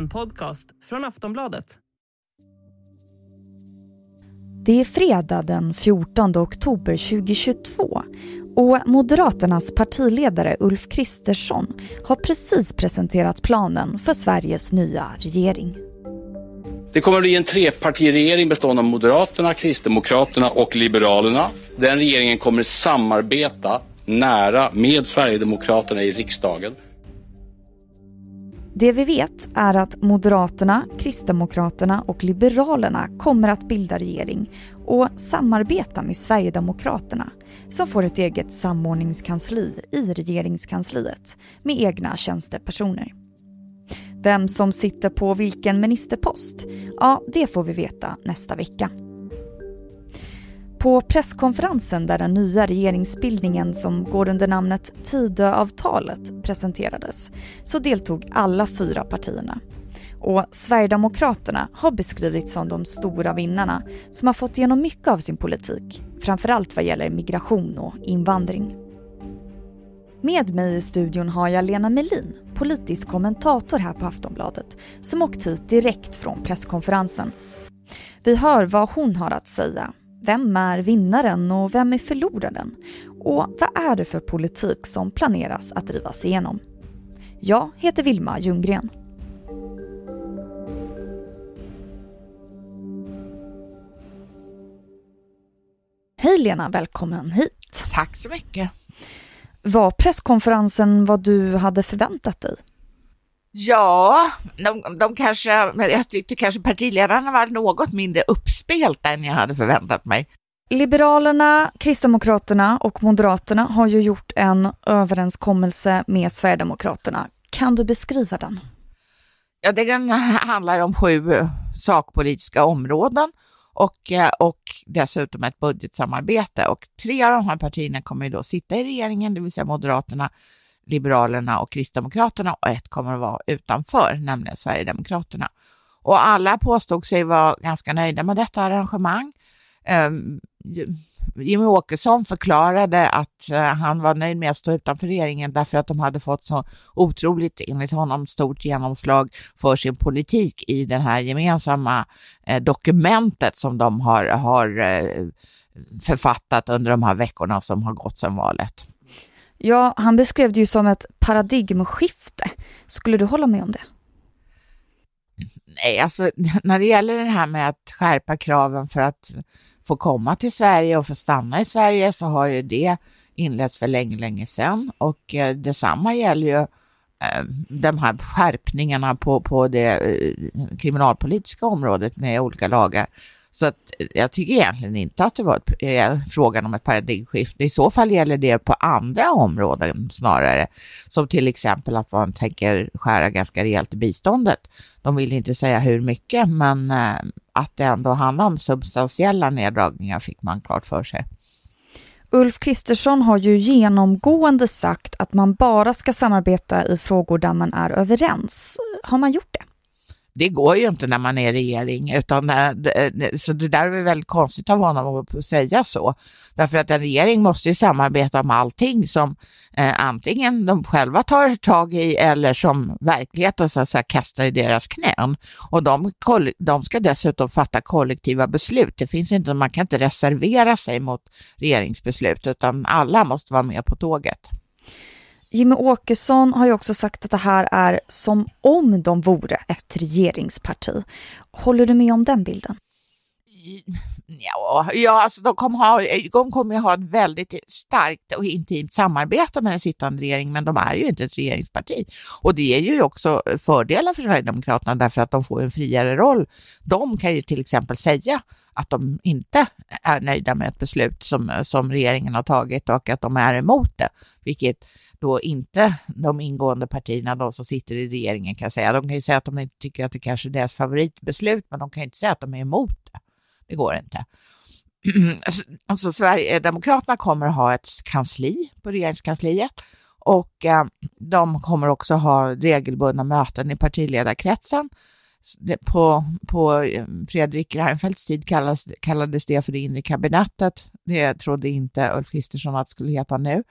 En podcast från Aftonbladet. Det är fredag den 14 oktober 2022 och Moderaternas partiledare Ulf Kristersson har precis presenterat planen för Sveriges nya regering. Det kommer att bli en trepartiregering bestående av Moderaterna, Kristdemokraterna och Liberalerna. Den regeringen kommer samarbeta nära med Sverigedemokraterna i riksdagen. Det vi vet är att Moderaterna, Kristdemokraterna och Liberalerna kommer att bilda regering och samarbeta med Sverigedemokraterna som får ett eget samordningskansli i regeringskansliet med egna tjänstepersoner. Vem som sitter på vilken ministerpost, ja det får vi veta nästa vecka. På presskonferensen där den nya regeringsbildningen som går under namnet Tidöavtalet presenterades så deltog alla fyra partierna. Och Sverigedemokraterna har beskrivits som de stora vinnarna som har fått igenom mycket av sin politik, framförallt vad gäller migration och invandring. Med mig i studion har jag Lena Melin, politisk kommentator här på Aftonbladet, som åkt hit direkt från presskonferensen. Vi hör vad hon har att säga. Vem är vinnaren och vem är förloraren? Och vad är det för politik som planeras att drivas igenom? Jag heter Vilma Ljunggren. Hej Lena, välkommen hit. Tack så mycket. Var presskonferensen vad du hade förväntat dig? Ja, de, de kanske, jag tyckte kanske partiledarna var något mindre uppspelta än jag hade förväntat mig. Liberalerna, Kristdemokraterna och Moderaterna har ju gjort en överenskommelse med Sverigedemokraterna. Kan du beskriva den? Ja, den handlar om sju sakpolitiska områden och, och dessutom ett budgetsamarbete. Och tre av de här partierna kommer ju då sitta i regeringen, det vill säga Moderaterna, Liberalerna och Kristdemokraterna och ett kommer att vara utanför, nämligen Sverigedemokraterna. Och alla påstod sig vara ganska nöjda med detta arrangemang. Ehm, Jimmy Åkesson förklarade att eh, han var nöjd med att stå utanför regeringen därför att de hade fått så otroligt, enligt honom, stort genomslag för sin politik i det här gemensamma eh, dokumentet som de har, har eh, författat under de här veckorna som har gått sedan valet. Ja, han beskrev det ju som ett paradigmskifte. Skulle du hålla med om det? Nej, alltså när det gäller det här med att skärpa kraven för att få komma till Sverige och få stanna i Sverige så har ju det inletts för länge, länge sedan och eh, detsamma gäller ju eh, de här skärpningarna på, på det eh, kriminalpolitiska området med olika lagar så att eh, jag tycker egentligen inte att det var ett, eh, frågan om ett paradigmskifte. I så fall gäller det på andra områden snarare, som till exempel att man tänker skära ganska rejält i biståndet. De vill inte säga hur mycket, men eh, att det ändå handlar om substantiella neddragningar fick man klart för sig. Ulf Kristersson har ju genomgående sagt att man bara ska samarbeta i frågor där man är överens. Har man gjort det? Det går ju inte när man är regering, utan så det där är väldigt konstigt av honom att säga så. Därför att en regering måste ju samarbeta om allting som eh, antingen de själva tar tag i eller som verkligheten så att säga kastar i deras knän. Och de, de ska dessutom fatta kollektiva beslut. Det finns inte, man kan inte reservera sig mot regeringsbeslut, utan alla måste vara med på tåget. Jimmy Åkesson har ju också sagt att det här är som om de vore ett regeringsparti. Håller du med om den bilden? Ja, ja alltså de kommer, ha, de kommer ha ett väldigt starkt och intimt samarbete med den sittande regeringen, men de är ju inte ett regeringsparti. Och det är ju också fördelar för Sverigedemokraterna därför att de får en friare roll. De kan ju till exempel säga att de inte är nöjda med ett beslut som, som regeringen har tagit och att de är emot det, vilket då inte de ingående partierna, de som sitter i regeringen kan säga. De kan ju säga att de inte tycker att det kanske är deras favoritbeslut, men de kan inte säga att de är emot det. Det går inte. Alltså, alltså, Sverigedemokraterna kommer att ha ett kansli på regeringskansliet och eh, de kommer också ha regelbundna möten i partiledarkretsen. På, på eh, Fredrik Reinfeldts tid kallades, kallades det för det inre kabinettet. Det trodde inte Ulf Kristersson att det skulle heta nu.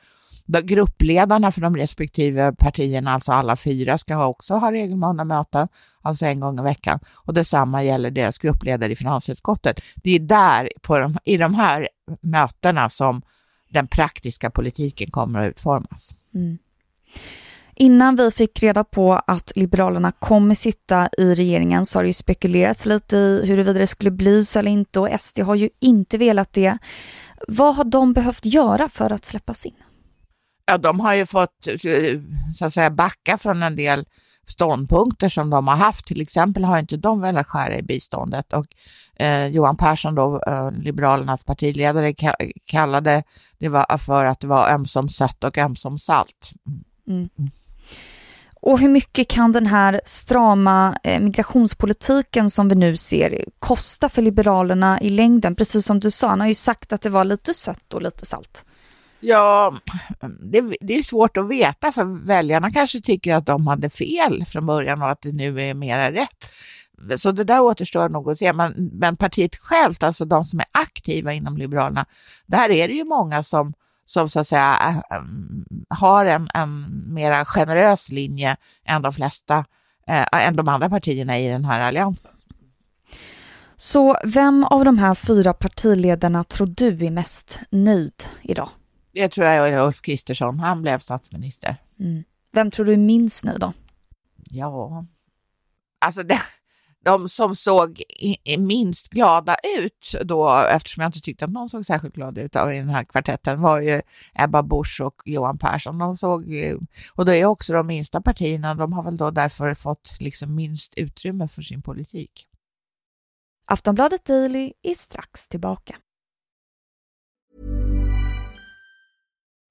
Gruppledarna för de respektive partierna, alltså alla fyra, ska också ha regelbundna möten, alltså en gång i veckan. Och detsamma gäller deras gruppledare i finansutskottet. Det är där, på de, i de här mötena, som den praktiska politiken kommer att utformas. Mm. Innan vi fick reda på att Liberalerna kommer sitta i regeringen så har det ju spekulerats lite i huruvida det skulle bli så eller inte och SD har ju inte velat det. Vad har de behövt göra för att släppas in? Ja, de har ju fått så att säga backa från en del ståndpunkter som de har haft. Till exempel har inte de velat skära i biståndet och eh, Johan Persson, då, eh, Liberalernas partiledare, kallade det var för att det var ömsom sött och ömsom salt. Mm. Och hur mycket kan den här strama eh, migrationspolitiken som vi nu ser kosta för Liberalerna i längden? Precis som du sa, han har ju sagt att det var lite sött och lite salt. Ja, det, det, är svårt att veta för väljarna kanske tycker att de hade fel från början och att det nu är mera rätt. Så det där återstår nog att se. Men, men partiet självt, alltså de som är aktiva inom Liberalerna, där är det ju många som som så att säga eh, har en, en mera generös linje än de flesta, äh, än de andra partierna i den här alliansen. Så vem av de här fyra partiledarna tror du är mest nöjd idag? Det tror jag är Ulf Kristersson. Han blev statsminister. Mm. Vem tror du minst nöjd då? Ja, alltså det, de som såg minst glada ut då, eftersom jag inte tyckte att någon såg särskilt glad ut i den här kvartetten, var ju Ebba Busch och Johan Persson. De såg, och det är också de minsta partierna, de har väl då därför fått liksom minst utrymme för sin politik. Aftonbladet Daily är strax tillbaka.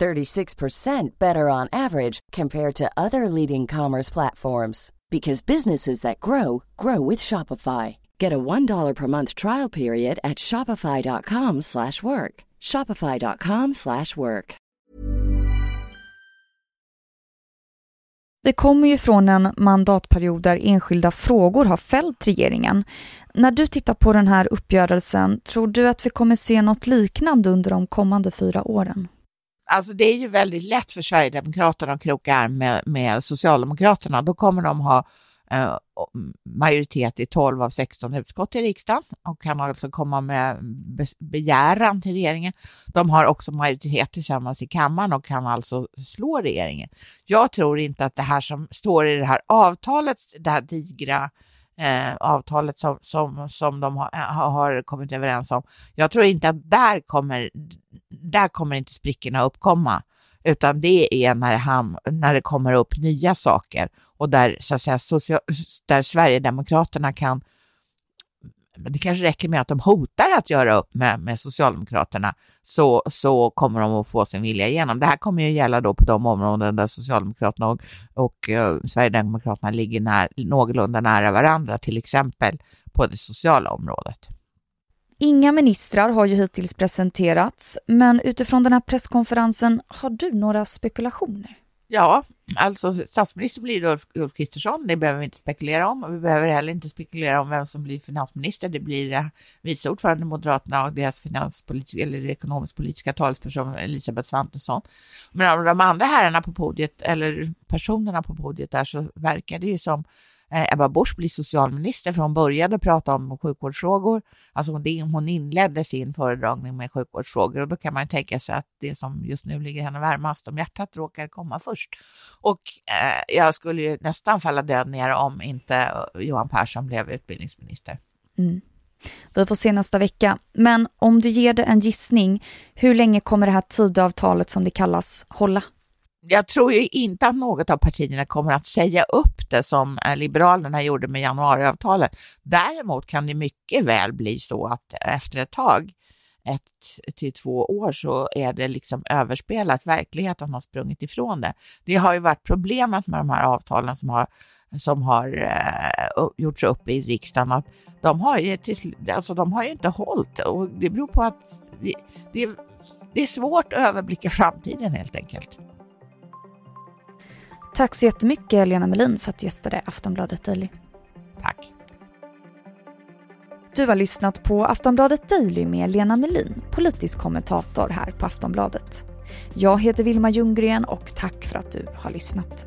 36% better on average compared to other leading commerce platforms because businesses that grow grow with Shopify. Get a $1 per month trial period at shopify.com/work. shopify.com/work. Det kommer ju från en mandatperiod där enskilda frågor har fällt regeringen. När du tittar på den här uppgörelsen, tror du att vi kommer se något liknande under de kommande fyra åren? Alltså det är ju väldigt lätt för Sverigedemokraterna att kroka arm med, med Socialdemokraterna. Då kommer de ha eh, majoritet i 12 av 16 utskott i riksdagen och kan alltså komma med be begäran till regeringen. De har också majoritet tillsammans i kammaren och kan alltså slå regeringen. Jag tror inte att det här som står i det här avtalet, det här digra eh, avtalet som, som, som de har, eh, har, kommit överens om. Jag tror inte att där kommer, där kommer inte sprickorna uppkomma, utan det är när, han, när det kommer upp nya saker och där, så att säga, social, där Sverigedemokraterna kan det kanske räcker med att de hotar att göra upp med, med Socialdemokraterna så, så kommer de att få sin vilja igenom. Det här kommer ju gälla då på de områden där Socialdemokraterna och, och eh, Sverigedemokraterna ligger när, någorlunda nära varandra, till exempel på det sociala området. Inga ministrar har ju hittills presenterats, men utifrån den här presskonferensen, har du några spekulationer? Ja, alltså statsminister blir Ulf, Ulf Kristersson, det behöver vi inte spekulera om. Vi behöver heller inte spekulera om vem som blir finansminister. Det blir eh, vice ordförande Moderaterna och deras finanspolitiska eller ekonomisk-politiska talesperson Elisabeth Svantesson. Men av de andra herrarna på podiet, eller personerna på podiet där, så verkar det ju som Eh, Ebba Busch blir socialminister, för hon började prata om sjukvårdsfrågor. Alltså hon inledde sin föredragning med sjukvårdsfrågor och då kan man tänka sig att det som just nu ligger henne varmast om hjärtat råkar komma först. Och eh, jag skulle ju nästan falla död ner om inte eh, Johan Persson blev utbildningsminister. Mm. Vi får se nästa vecka. Men om du ger det en gissning, hur länge kommer det här tidavtalet som det kallas hålla? Jag tror ju inte att något av partierna kommer att säga upp det som eh, Liberalerna gjorde med januariavtalet. Däremot kan det mycket väl bli så att efter ett tag ett till två år så är det liksom överspelat. Verkligheten har sprungit ifrån det. Det har ju varit problemet med de här avtalen som har som har uh, gjorts upp i riksdagen, att de har ju, till, alltså, de har ju inte hållit och det beror på att det, det, det är svårt att överblicka framtiden helt enkelt. Tack så jättemycket Lena Melin för att du gästade Aftonbladet Daily. Tack. Du har lyssnat på Aftonbladet Daily med Lena Melin, politisk kommentator här på Aftonbladet. Jag heter Vilma Ljunggren och tack för att du har lyssnat.